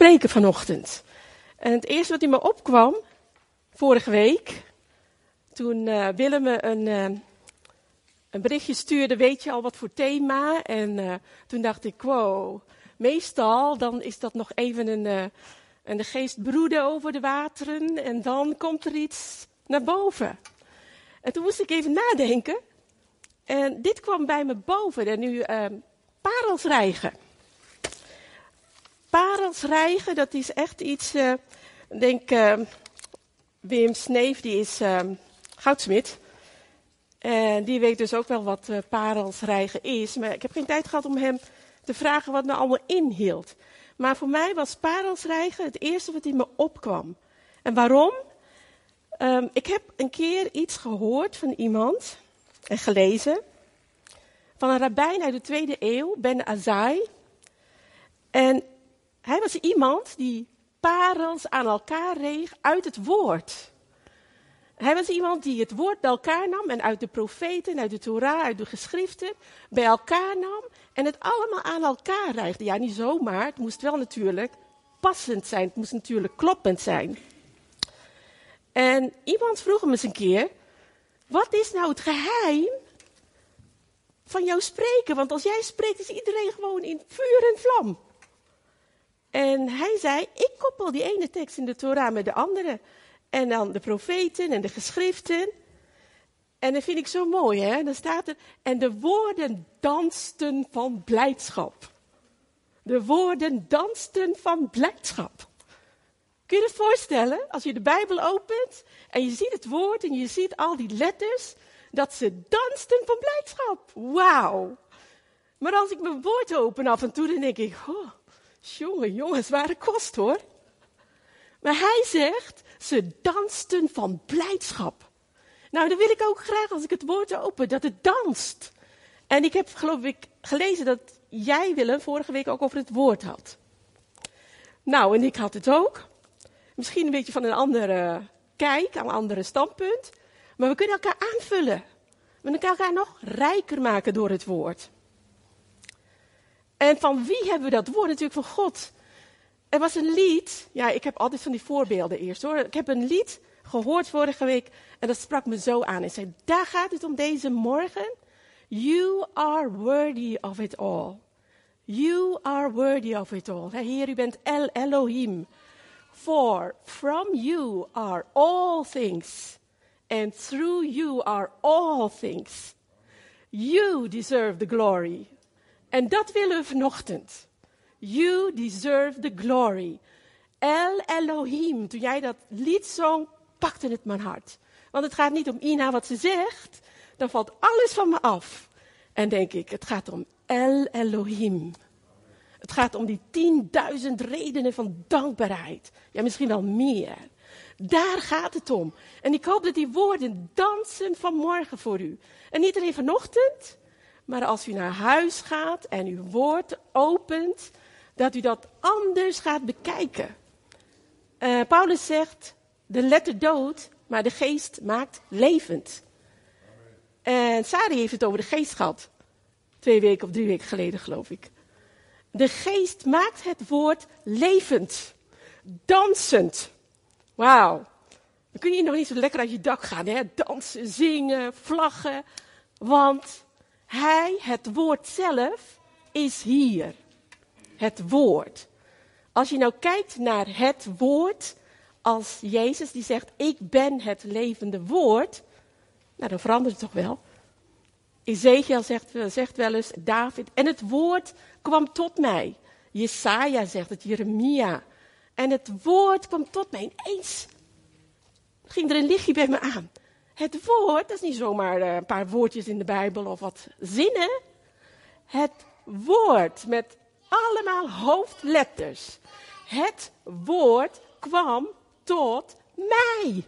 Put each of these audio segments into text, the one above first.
spreken vanochtend. En het eerste wat in me opkwam, vorige week, toen uh, Willem me een, uh, een berichtje stuurde, weet je al wat voor thema? En uh, toen dacht ik, wow, meestal dan is dat nog even een, en de geest broeden over de wateren en dan komt er iets naar boven. En toen moest ik even nadenken. En dit kwam bij me boven. En nu parels rijgen. Parels rijgen, dat is echt iets, uh, denk uh, Wim Sneef, die is uh, goudsmid. En die weet dus ook wel wat uh, parels rijgen is. Maar ik heb geen tijd gehad om hem te vragen wat nou allemaal inhield. Maar voor mij was parels rijgen het eerste wat in me opkwam. En waarom? Um, ik heb een keer iets gehoord van iemand en gelezen. Van een rabbijn uit de tweede eeuw, Ben Azai. En hij was iemand die parels aan elkaar reeg uit het woord. Hij was iemand die het woord bij elkaar nam en uit de profeten, uit de Torah, uit de geschriften bij elkaar nam en het allemaal aan elkaar reigde. Ja, niet zomaar, het moest wel natuurlijk passend zijn, het moest natuurlijk kloppend zijn. En iemand vroeg hem eens een keer, wat is nou het geheim van jouw spreken? Want als jij spreekt is iedereen gewoon in vuur en vlam. En hij zei, ik koppel die ene tekst in de Torah met de andere. En dan de profeten en de geschriften. En dat vind ik zo mooi, hè? Dan staat er, en de woorden dansten van blijdschap. De woorden dansten van blijdschap. Kun je het voorstellen? Als je de Bijbel opent en je ziet het woord en je ziet al die letters, dat ze dansten van blijdschap. Wauw. Maar als ik mijn woord open af en toe, dan denk ik, oh, Jongen, jongen, zware kost hoor. Maar hij zegt, ze dansten van blijdschap. Nou, dan wil ik ook graag, als ik het woord open, dat het danst. En ik heb, geloof ik, gelezen dat jij, Willem, vorige week ook over het woord had. Nou, en ik had het ook. Misschien een beetje van een andere kijk, een andere standpunt. Maar we kunnen elkaar aanvullen. We kunnen elkaar nog rijker maken door het woord. En van wie hebben we dat woord? Natuurlijk van God. Er was een lied, ja, ik heb altijd van die voorbeelden eerst hoor. Ik heb een lied gehoord vorige week en dat sprak me zo aan. En zei, daar gaat het om deze morgen. You are worthy of it all. You are worthy of it all. Heer, u bent El Elohim. For from you are all things. And through you are all things. You deserve the glory. En dat willen we vanochtend. You deserve the glory. El Elohim. Toen jij dat lied zong, pakte het mijn hart. Want het gaat niet om Ina wat ze zegt. Dan valt alles van me af. En denk ik, het gaat om El Elohim. Het gaat om die tienduizend redenen van dankbaarheid. Ja, misschien wel meer. Daar gaat het om. En ik hoop dat die woorden dansen vanmorgen voor u. En niet alleen vanochtend, maar als u naar huis gaat en uw woord opent, dat u dat anders gaat bekijken. Uh, Paulus zegt, de letter dood, maar de geest maakt levend. En Sari heeft het over de geest gehad. Twee weken of drie weken geleden, geloof ik. De geest maakt het woord levend. Dansend. Wauw. Dan kun je nog niet zo lekker uit je dak gaan, hè? Dansen, zingen, vlaggen. Want hij, het woord zelf, is hier. Het woord. Als je nou kijkt naar het woord, als Jezus die zegt, ik ben het levende woord, nou dan verandert het toch wel. Ezekiel zegt, zegt wel eens, David, en het woord kwam tot mij. Jesaja zegt het, Jeremia. En het woord kwam tot mij. Ineens ging er een lichtje bij me aan. Het woord, dat is niet zomaar eh, een paar woordjes in de Bijbel of wat zinnen. Het woord met allemaal hoofdletters. Het woord kwam tot mij.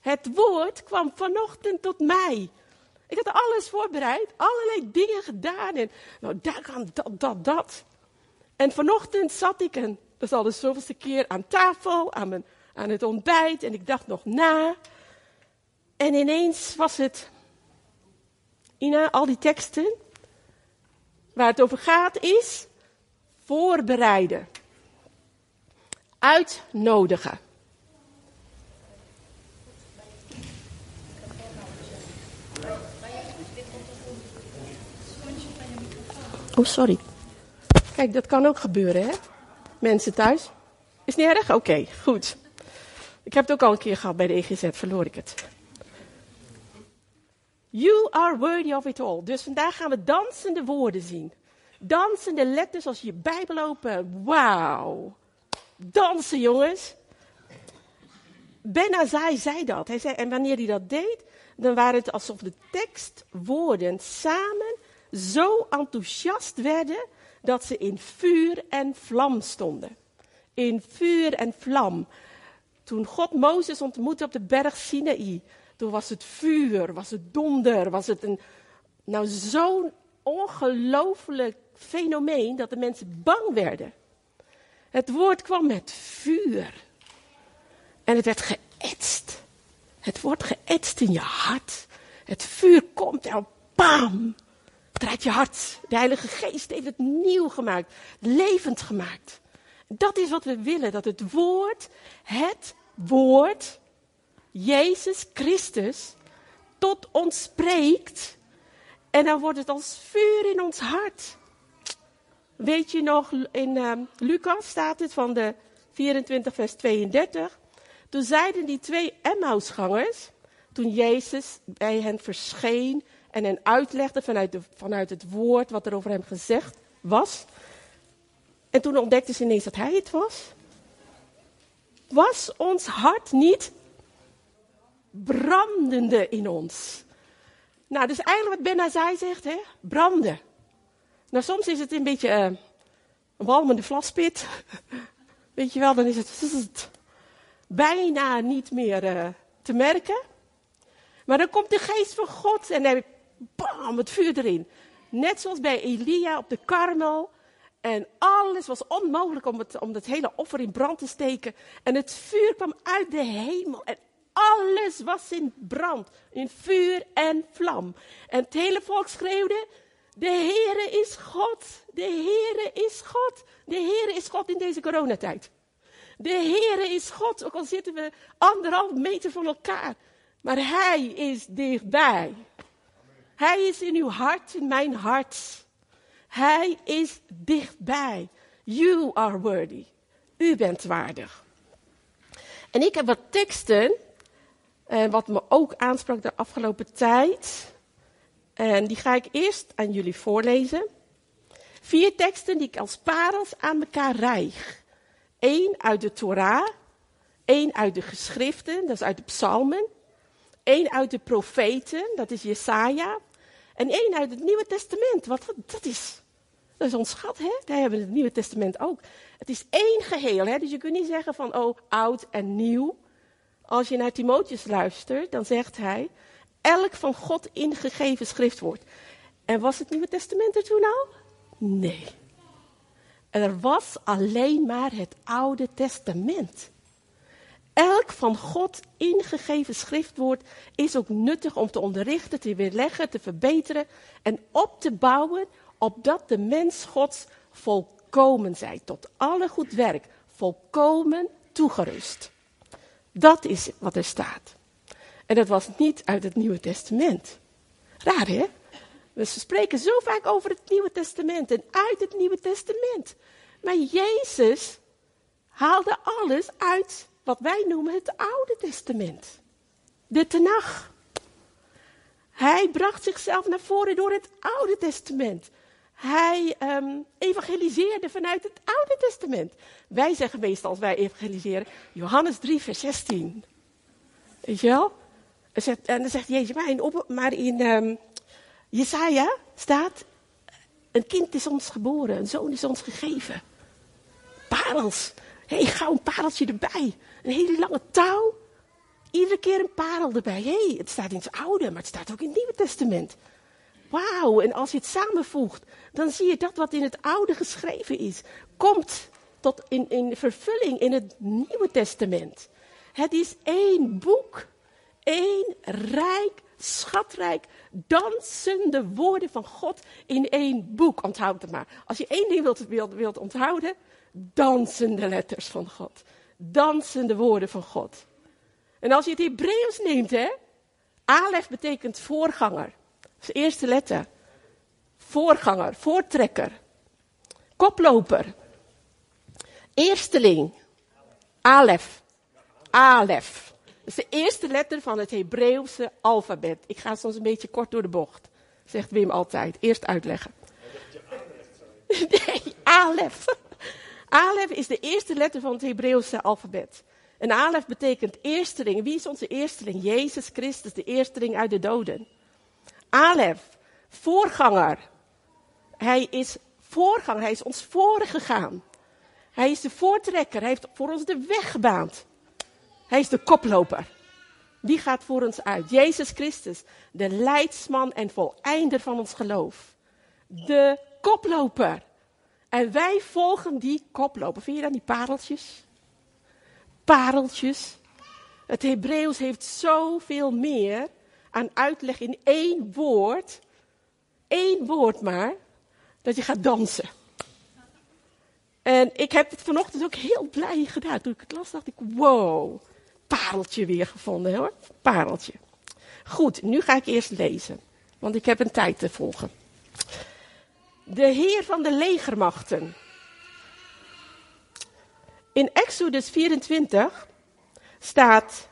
Het woord kwam vanochtend tot mij. Ik had alles voorbereid, allerlei dingen gedaan. En nou, daar kan dat, dat, dat. En vanochtend zat ik, en dat is al de zoveelste keer, aan tafel, aan, mijn, aan het ontbijt. En ik dacht nog na. En ineens was het, Ina, al die teksten, waar het over gaat is voorbereiden. uitnodigen. Oh, sorry. Kijk, dat kan ook gebeuren, hè? Mensen thuis. Is niet erg? Oké, goed. Ik heb het ook al een keer gehad bij de EGZ, verloor ik het. You are worthy of it all. Dus vandaag gaan we dansende woorden zien. Dansende letters als je Bijbel open. Wauw. Dansen, jongens. Ben Azai zei dat. Hij zei, en wanneer hij dat deed, dan waren het alsof de tekstwoorden samen zo enthousiast werden dat ze in vuur en vlam stonden. In vuur en vlam. Toen God Mozes ontmoette op de berg Sinaï, toen was het vuur, was het donder, was het een, nou zo'n ongelooflijk fenomeen dat de mensen bang werden. Het woord kwam met vuur. En het werd geëtst. Het wordt geëtst in je hart. Het vuur komt en bam, draait je hart. De Heilige Geest heeft het nieuw gemaakt, levend gemaakt. Dat is wat we willen, dat het woord, het woord, Jezus Christus, tot ons spreekt. En dan wordt het als vuur in ons hart. Weet je nog, in uh, Lucas staat het van de 24 vers 32. Toen zeiden die twee Emmausgangers, toen Jezus bij hen verscheen en hen uitlegde vanuit, de, vanuit het woord wat er over hem gezegd was. En toen ontdekten ze ineens dat hij het was. Was ons hart niet brandende in ons? Nou, dus eigenlijk wat Ben Azai zegt, hè? branden. Nou, soms is het een beetje uh, een walmende vlaspit. Weet je wel, dan is het bijna niet meer uh, te merken. Maar dan komt de geest van God en dan bam, het vuur erin. Net zoals bij Elia op de Karmel. En alles was onmogelijk om het, om het hele offer in brand te steken. En het vuur kwam uit de hemel. En alles was in brand. In vuur en vlam. En het hele volk schreeuwde: De Heere is God. De Heere is God. De Heere is God in deze coronatijd. De Heere is God. Ook al zitten we anderhalf meter van elkaar. Maar Hij is dichtbij. Hij is in uw hart, in mijn hart. Hij is dichtbij. You are worthy. U bent waardig. En ik heb wat teksten, eh, wat me ook aansprak de afgelopen tijd. En die ga ik eerst aan jullie voorlezen. Vier teksten die ik als parels aan elkaar rijg. Eén uit de Torah, één uit de geschriften, dat is uit de psalmen. Eén uit de profeten, dat is Jesaja. En één uit het Nieuwe Testament. Wat dat is. Dat is ons schat, hè? Daar hebben we het Nieuwe Testament ook. Het is één geheel, hè? Dus je kunt niet zeggen van, oh, oud en nieuw. Als je naar Timotheus luistert, dan zegt hij, elk van God ingegeven schriftwoord. En was het Nieuwe Testament er toen al? Nee. Er was alleen maar het Oude Testament. Elk van God ingegeven schriftwoord is ook nuttig om te onderrichten, te weerleggen, te verbeteren en op te bouwen, opdat de mens Gods volkomen zij, tot alle goed werk, volkomen toegerust. Dat is wat er staat. En dat was niet uit het Nieuwe Testament. Raar hè? We spreken zo vaak over het Nieuwe Testament en uit het Nieuwe Testament. Maar Jezus haalde alles uit wat wij noemen het Oude Testament. De Tenach. Hij bracht zichzelf naar voren door het Oude Testament. Hij um, evangeliseerde vanuit het Oude Testament. Wij zeggen meestal als wij evangeliseren, Johannes 3, vers 16. Weet je wel? En dan zegt Jezus, maar in, um, Jesaja staat, een kind is ons geboren, een zoon is ons gegeven. Parels. Hé, hey, gauw een pareltje erbij. Een hele lange touw. Iedere keer een parel erbij. Hé, hey, het staat in het Oude, maar het staat ook in het Nieuwe Testament. Wauw, en als je het samenvoegt, dan zie je dat wat in het Oude geschreven is, komt tot in, in vervulling in het Nieuwe Testament. Het is één boek, één rijk, schatrijk, dansende woorden van God in één boek. Onthoud het maar. Als je één ding wilt, wilt, wilt onthouden, dansende letters van God. Dansende woorden van God. En als je het Hebreeuws neemt, hè. Alef betekent voorganger. Dat is de eerste letter. Voorganger, voortrekker. Koploper. Eersteling. Alef. Alef. Dat is de eerste letter van het Hebreeuwse alfabet. Ik ga soms een beetje kort door de bocht, zegt Wim altijd. Eerst uitleggen. Nee, Alef. Alef is de eerste letter van het Hebreeuwse alfabet. En Alef betekent eersteling. Wie is onze eersteling? Jezus Christus, de eersteling uit de doden. Alef, voorganger. Hij is voorganger, hij is ons voorgegaan. Hij is de voortrekker, hij heeft voor ons de weg gebaand. Hij is de koploper. Wie gaat voor ons uit? Jezus Christus, de leidsman en voleinder van ons geloof. De koploper. En wij volgen die koploper. Vind je dan die pareltjes? Pareltjes. Het Hebreeuws heeft zoveel meer aan uitleg in één woord. Eén woord maar. Dat je gaat dansen. En ik heb het vanochtend ook heel blij gedaan. Toen ik het las, dacht ik: wow, pareltje weer gevonden hoor. Pareltje. Goed, nu ga ik eerst lezen. Want ik heb een tijd te volgen. De Heer van de legermachten. In Exodus 24 staat: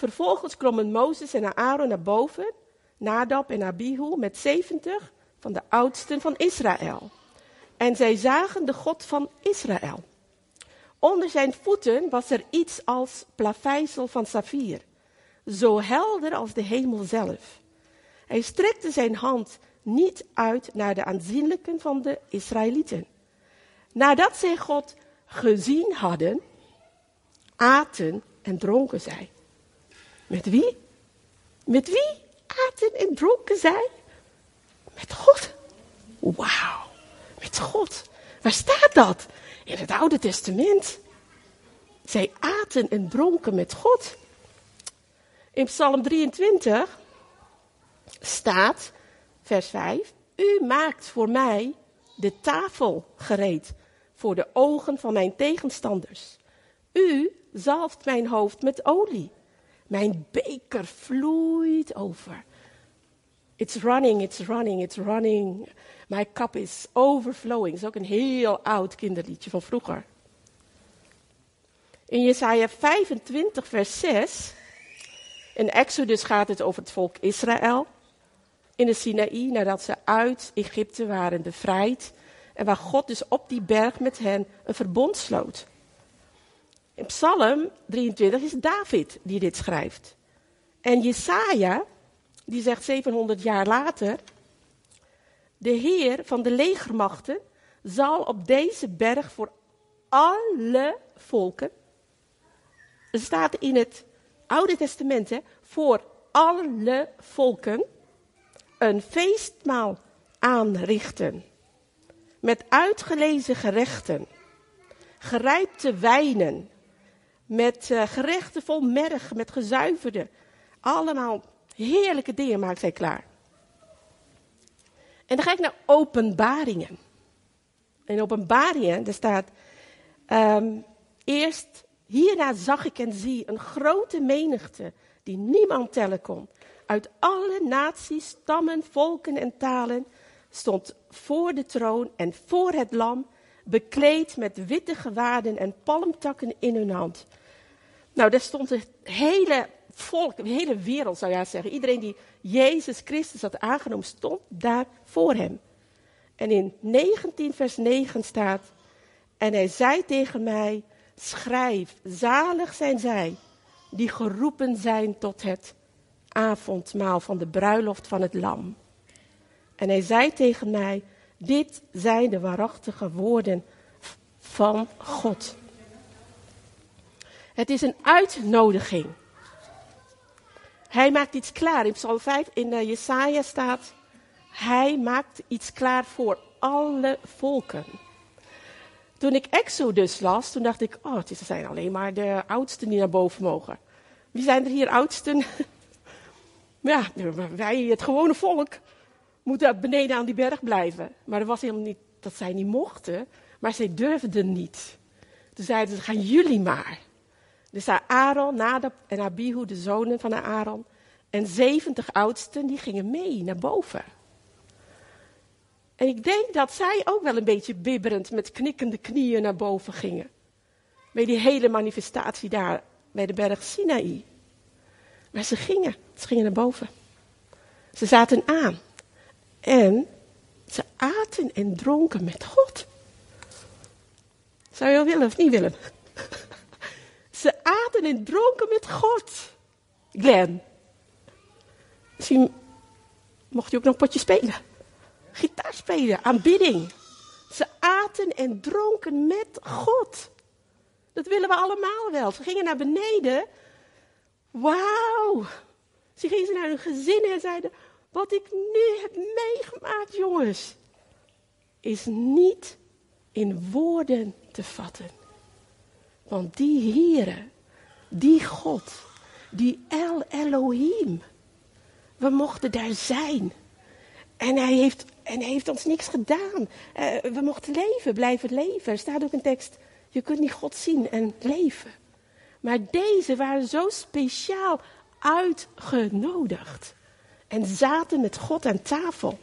Vervolgens klommen Mozes en Aaron naar boven, Nadab en Abihu met 70 van de oudsten van Israël. En zij zagen de God van Israël. Onder zijn voeten was er iets als plaveisel van saffier, zo helder als de hemel zelf. Hij strekte zijn hand niet uit naar de aanzienlijken van de Israëlieten. Nadat zij God gezien hadden, aten en dronken zij. Met wie? Met wie aten en dronken zij? Met God. Wauw, met God. Waar staat dat? In het Oude Testament. Zij aten en dronken met God. In Psalm 23 staat, vers 5, U maakt voor mij de tafel gereed voor de ogen van mijn tegenstanders. U zalft mijn hoofd met olie. Mijn beker vloeit over. It's running, it's running, it's running. My cup is overflowing. Dat is ook een heel oud kinderliedje van vroeger. In Jesaja 25, vers 6. In Exodus gaat het over het volk Israël. In de Sinaï, nadat ze uit Egypte waren bevrijd. En waar God dus op die berg met hen een verbond sloot. In Psalm 23 is David die dit schrijft. En Jesaja, die zegt 700 jaar later, de Heer van de legermachten zal op deze berg voor alle volken, er staat in het Oude Testament, hè, voor alle volken, een feestmaal aanrichten. Met uitgelezen gerechten, gerijpte wijnen, met uh, gerechten vol merg, met gezuiverde. Allemaal heerlijke dingen maakt hij klaar. En dan ga ik naar openbaringen. In openbaringen, daar staat, um, eerst, hierna zag ik en zie een grote menigte, die niemand tellen kon. Uit alle naties, stammen, volken en talen stond voor de troon en voor het lam, bekleed met witte gewaden en palmtakken in hun hand. Nou, daar stond het hele volk, de hele wereld zou je zeggen. Iedereen die Jezus Christus had aangenomen, stond daar voor hem. En in 19 vers 9 staat, en hij zei tegen mij, schrijf, zalig zijn zij die geroepen zijn tot het avondmaal van de bruiloft van het lam. En hij zei tegen mij, dit zijn de waarachtige woorden van God. Het is een uitnodiging. Hij maakt iets klaar. In Psalm 5 in uh, Jesaja staat, hij maakt iets klaar voor alle volken. Toen ik Exodus las, toen dacht ik, oh, het zijn alleen maar de oudsten die naar boven mogen. Wie zijn er hier oudsten? ja, wij, het gewone volk, moeten beneden aan die berg blijven. Maar dat was helemaal niet dat zij niet mochten, maar zij durfden niet. Toen zeiden ze, gaan jullie maar. Dus Aaron, Nadab en Abihu, de zonen van Aaron, en 70 oudsten, die gingen mee naar boven. En ik denk dat zij ook wel een beetje bibberend met knikkende knieën naar boven gingen. Bij die hele manifestatie daar bij de berg Sinaï. Maar ze gingen, ze gingen naar boven. Ze zaten aan. En ze aten en dronken met God. Zou je wel willen of niet willen? Ze aten en dronken met God. Glenn. Misschien mocht je ook nog een potje spelen. Gitaar spelen, aanbidding. Ze aten en dronken met God. Dat willen we allemaal wel. Ze gingen naar beneden. Wauw. Ze gingen naar hun gezin en zeiden: Wat ik nu heb meegemaakt, jongens, is niet in woorden te vatten. Want die Heere, die God, die El Elohim, we mochten daar zijn. En hij heeft, en hij heeft ons niks gedaan. Uh, we mochten leven, blijven leven. Er staat ook een tekst, je kunt niet God zien en leven. Maar deze waren zo speciaal uitgenodigd. En zaten met God aan tafel.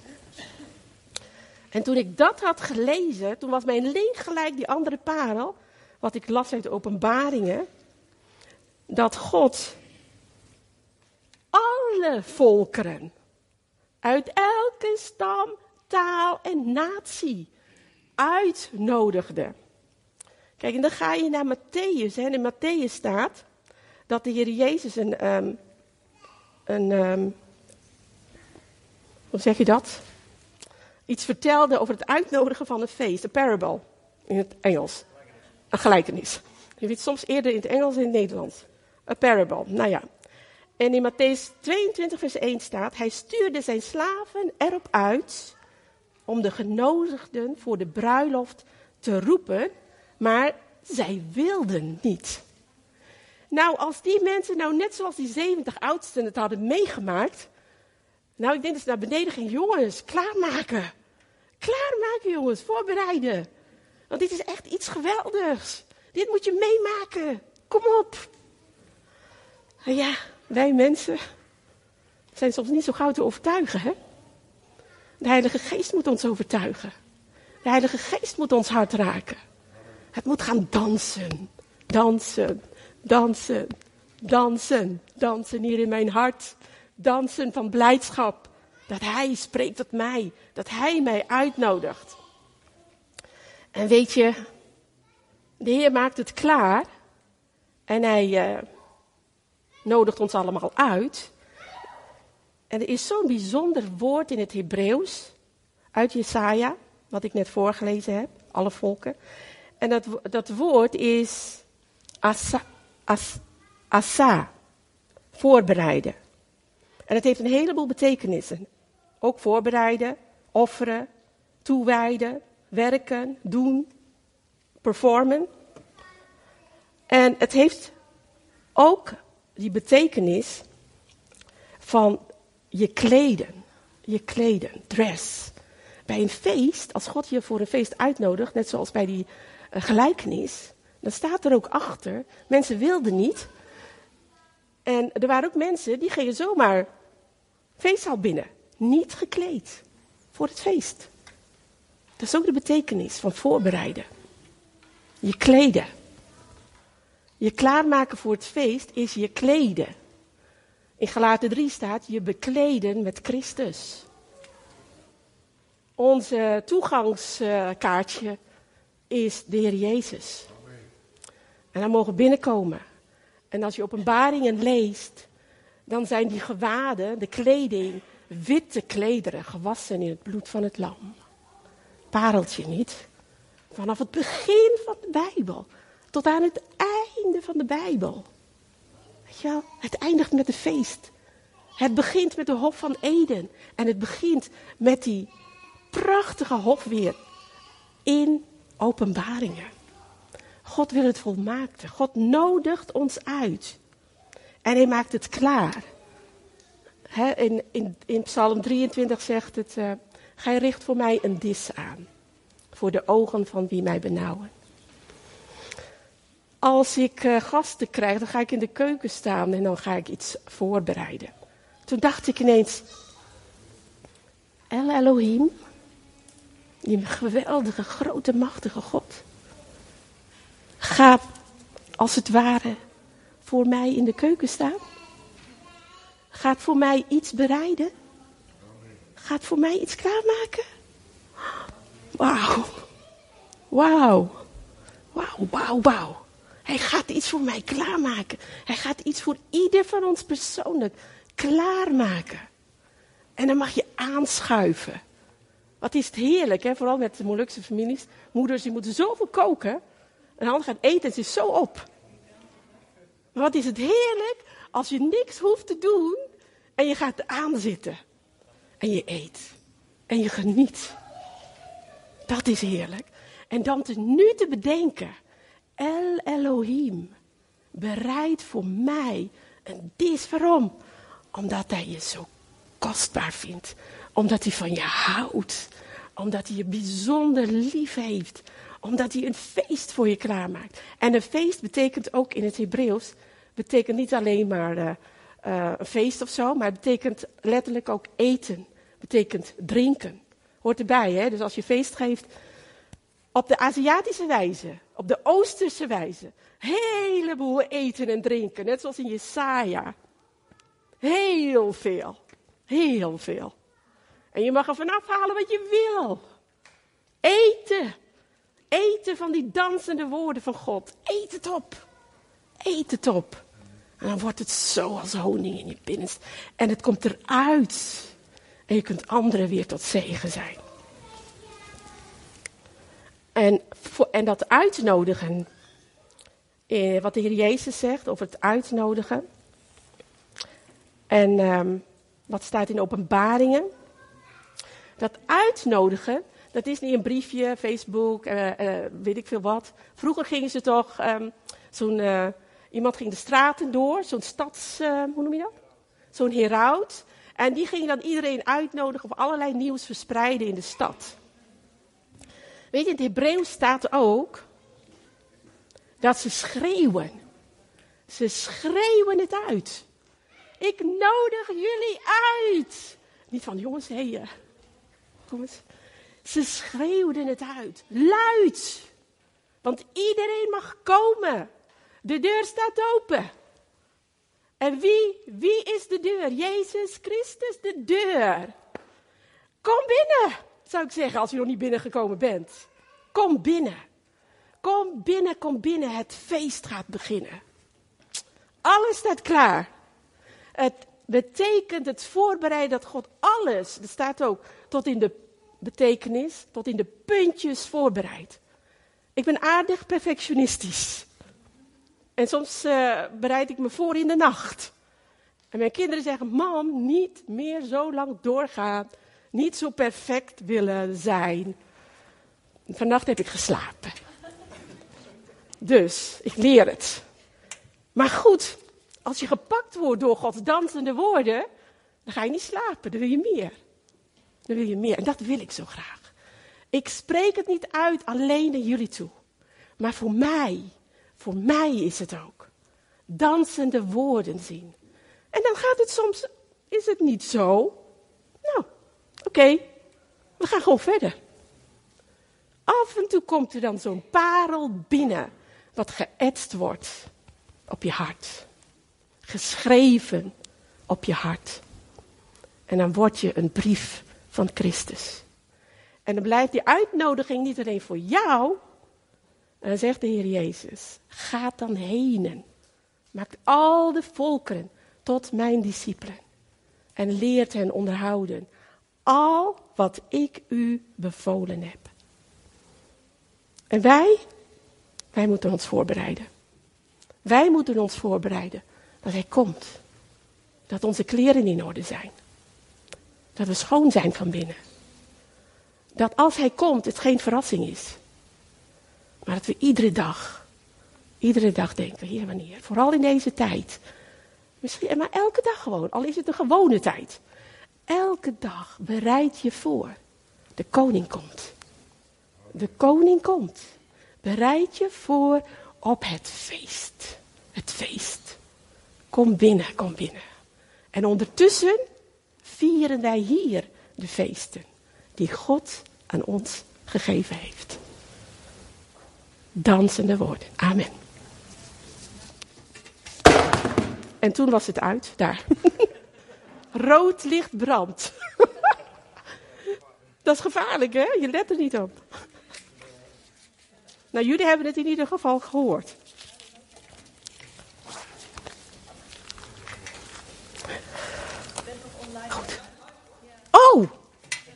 En toen ik dat had gelezen, toen was mijn link gelijk die andere parel, wat ik las uit de openbaringen, dat God alle volkeren, uit elke stam, taal en natie, uitnodigde. Kijk, en dan ga je naar Matthäus. Hè. In Matthäus staat dat de Heer Jezus een, um, een um, hoe zeg je dat? Iets vertelde over het uitnodigen van een feest, een parable in het Engels. Een gelijkenis. Je weet soms eerder in het Engels en in het Nederlands. Een parable, nou ja. En in Matthäus 22, vers 1 staat: Hij stuurde zijn slaven erop uit om de genodigden voor de bruiloft te roepen maar zij wilden niet. Nou, als die mensen nou net zoals die 70 oudsten het hadden meegemaakt. Nou, ik denk dat ze naar beneden gingen. Jongens, klaarmaken. Klaarmaken, jongens. Voorbereiden. Want dit is echt iets geweldigs. Dit moet je meemaken. Kom op. En ja, wij mensen zijn soms niet zo gauw te overtuigen, hè? De Heilige Geest moet ons overtuigen. De Heilige Geest moet ons hart raken. Het moet gaan dansen. Dansen, dansen, dansen. Dansen hier in mijn hart. Dansen van blijdschap. Dat Hij spreekt tot mij. Dat Hij mij uitnodigt. En weet je, de Heer maakt het klaar. En Hij uh, nodigt ons allemaal uit. En er is zo'n bijzonder woord in het Hebreeuws. Uit Jesaja, wat ik net voorgelezen heb. Alle volken. En dat, dat woord is asa, as, asa, voorbereiden. En het heeft een heleboel betekenissen. Ook voorbereiden, offeren, toewijden, werken, doen, performen. En het heeft ook die betekenis van je kleden. Je kleden, dress. Bij een feest, als God je voor een feest uitnodigt, net zoals bij die uh, gelijkenis, dan staat er ook achter, mensen wilden niet. En er waren ook mensen die gingen zomaar feestzaal binnen, niet gekleed voor het feest. Dat is ook de betekenis van voorbereiden. Je kleden. Je klaarmaken voor het feest is je kleden. In Galaten 3 staat je bekleden met Christus. Onze toegangskaartje is de Heer Jezus. En dan mogen binnenkomen. En als je openbaringen leest, dan zijn die gewaden, de kleding, witte klederen, gewassen in het bloed van het lam. Pareltje niet. Vanaf het begin van de Bijbel tot aan het einde van de Bijbel. Weet je wel, het eindigt met een feest. Het begint met de Hof van Eden. En het begint met die prachtige hofweer in openbaringen. God wil het volmaakte. God nodigt ons uit. En hij maakt het klaar. in, in, in, Psalm 23 zegt het: uh, Gij richt voor mij een dis aan. Voor de ogen van wie mij benauwen. als ik uh, gasten krijg, dan ga ik in de keuken staan en dan ga ik iets voorbereiden. Toen dacht ik ineens, El Elohim, die geweldige, grote, machtige God, gaat als het ware voor mij in de keuken staan. Gaat voor mij iets bereiden. Gaat voor mij iets klaarmaken. Wauw. Wauw. Wauw, wauw. Hij gaat iets voor mij klaarmaken. Hij gaat iets voor ieder van ons persoonlijk klaarmaken. En dan mag je aanschuiven. Wat is het heerlijk, hè? vooral met de Molukse families. Moeders die moeten zoveel koken. En de ander gaat eten en ze is zo op. Maar wat is het heerlijk als je niks hoeft te doen en je gaat aanzitten. En je eet. En je geniet. Dat is heerlijk. En dan te nu te bedenken. El Elohim. Bereid voor mij een dis. Waarom? Omdat hij je zo kostbaar vindt. Omdat hij van je houdt. Omdat hij je bijzonder lief heeft. Omdat hij een feest voor je klaarmaakt. En een feest betekent ook in het Hebreeuws. Betekent niet alleen maar uh, uh, een feest of zo. Maar het betekent letterlijk ook eten. Betekent drinken. Hoort erbij, hè? Dus als je feest geeft. Op de Aziatische wijze. Op de Oosterse wijze. Heleboel eten en drinken. Net zoals in Jesaja. Heel veel. Heel veel. En je mag er vanaf halen wat je wil. Eten. Eten van die dansende woorden van God. Eet het op. Eet het op. En dan wordt het zo als honing in je binnenste. En het komt eruit. En je kunt anderen weer tot zegen zijn. En, en dat uitnodigen. Eh, wat de Heer Jezus zegt over het uitnodigen. En wat staat in openbaringen. Dat uitnodigen, dat is niet een briefje, Facebook, uh, uh, weet ik veel wat. Vroeger gingen ze toch, um, zo'n, uh, iemand ging de straten door, zo'n stads, hoe noem je dat? Zo'n heraut. En die ging dan iedereen uitnodigen of allerlei nieuws verspreiden in de stad. Weet je, in het Hebreeuws staat ook dat ze schreeuwen. Ze schreeuwen het uit. Ik nodig jullie uit. Niet van jongens, hé, uh, kom eens. Ze schreeuwden het uit, luid. Want iedereen mag komen. De deur staat open. En wie, wie is de deur? Jezus Christus, de deur. Kom binnen, zou ik zeggen, als je nog niet binnengekomen bent. Kom binnen. Kom binnen, kom binnen. Het feest gaat beginnen. Alles staat klaar. Het betekent het voorbereiden dat God alles, dat staat ook, tot in de betekenis, tot in de puntjes voorbereidt. Ik ben aardig perfectionistisch. En soms uh, bereid ik me voor in de nacht. En mijn kinderen zeggen: Mam, niet meer zo lang doorgaan. Niet zo perfect willen zijn. Vannacht heb ik geslapen. Dus ik leer het. Maar goed, als je gepakt wordt door Gods dansende woorden, dan ga je niet slapen, dan wil je meer. Dan wil je meer. En dat wil ik zo graag. Ik spreek het niet uit alleen naar jullie toe. Maar voor mij, voor mij is het ook. Dansende woorden zien. En dan gaat het soms, is het niet zo. Nou, oké, we gaan gewoon verder. Af en toe komt er dan zo'n parel binnen, wat geëtst wordt op je hart geschreven op je hart. En dan word je een brief van Christus. En dan blijft die uitnodiging niet alleen voor jou. En dan zegt de Heer Jezus: Ga dan heen. Maak al de volkeren tot mijn discipelen. En leert hen onderhouden al wat ik u bevolen heb. En wij, wij moeten ons voorbereiden. Wij moeten ons voorbereiden dat hij komt. Dat onze kleren in orde zijn. Dat we schoon zijn van binnen. Dat als hij komt, het geen verrassing is. Maar dat we iedere dag, iedere dag denken, hier wanneer, vooral in deze tijd. Misschien, maar elke dag gewoon, al is het een gewone tijd. Elke dag bereid je voor. De koning komt. De koning komt. Bereid je voor op het feest. Het feest. Kom binnen, kom binnen. En ondertussen vieren wij hier de feesten die God aan ons gegeven heeft. Dansende woorden. Amen. En toen was het uit, daar. Rood licht brandt. Dat is gevaarlijk, hè? Je let er niet op. Nou, jullie hebben het in ieder geval gehoord. Goed. Oh!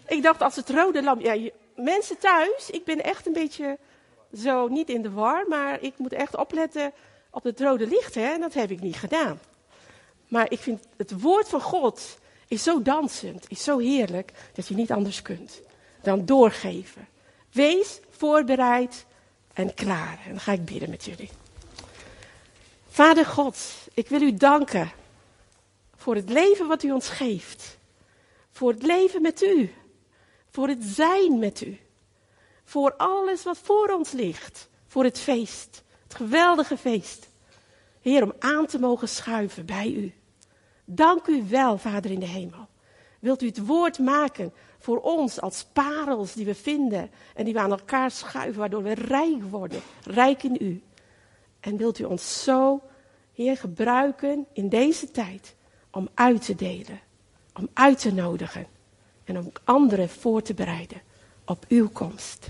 Ik dacht als het rode lamp. Ja, mensen thuis, ik ben echt een beetje zo niet in de war, maar ik moet echt opletten op het rode licht, hè? En dat heb ik niet gedaan. Maar ik vind het woord van God is zo dansend, is zo heerlijk, dat je niet anders kunt dan doorgeven. Wees voorbereid en klaar. En dan ga ik bidden met jullie. Vader God, ik wil u danken voor het leven wat u ons geeft. Voor het leven met u. Voor het zijn met u. Voor alles wat voor ons ligt. Voor het feest. Het geweldige feest. Heer, om aan te mogen schuiven bij u. Dank u wel, Vader in de hemel. Wilt u het woord maken voor ons als parels die we vinden en die we aan elkaar schuiven, waardoor we rijk worden, rijk in u. En wilt u ons zo, Heer, gebruiken in deze tijd om uit te delen, om uit te nodigen en om anderen voor te bereiden op uw komst.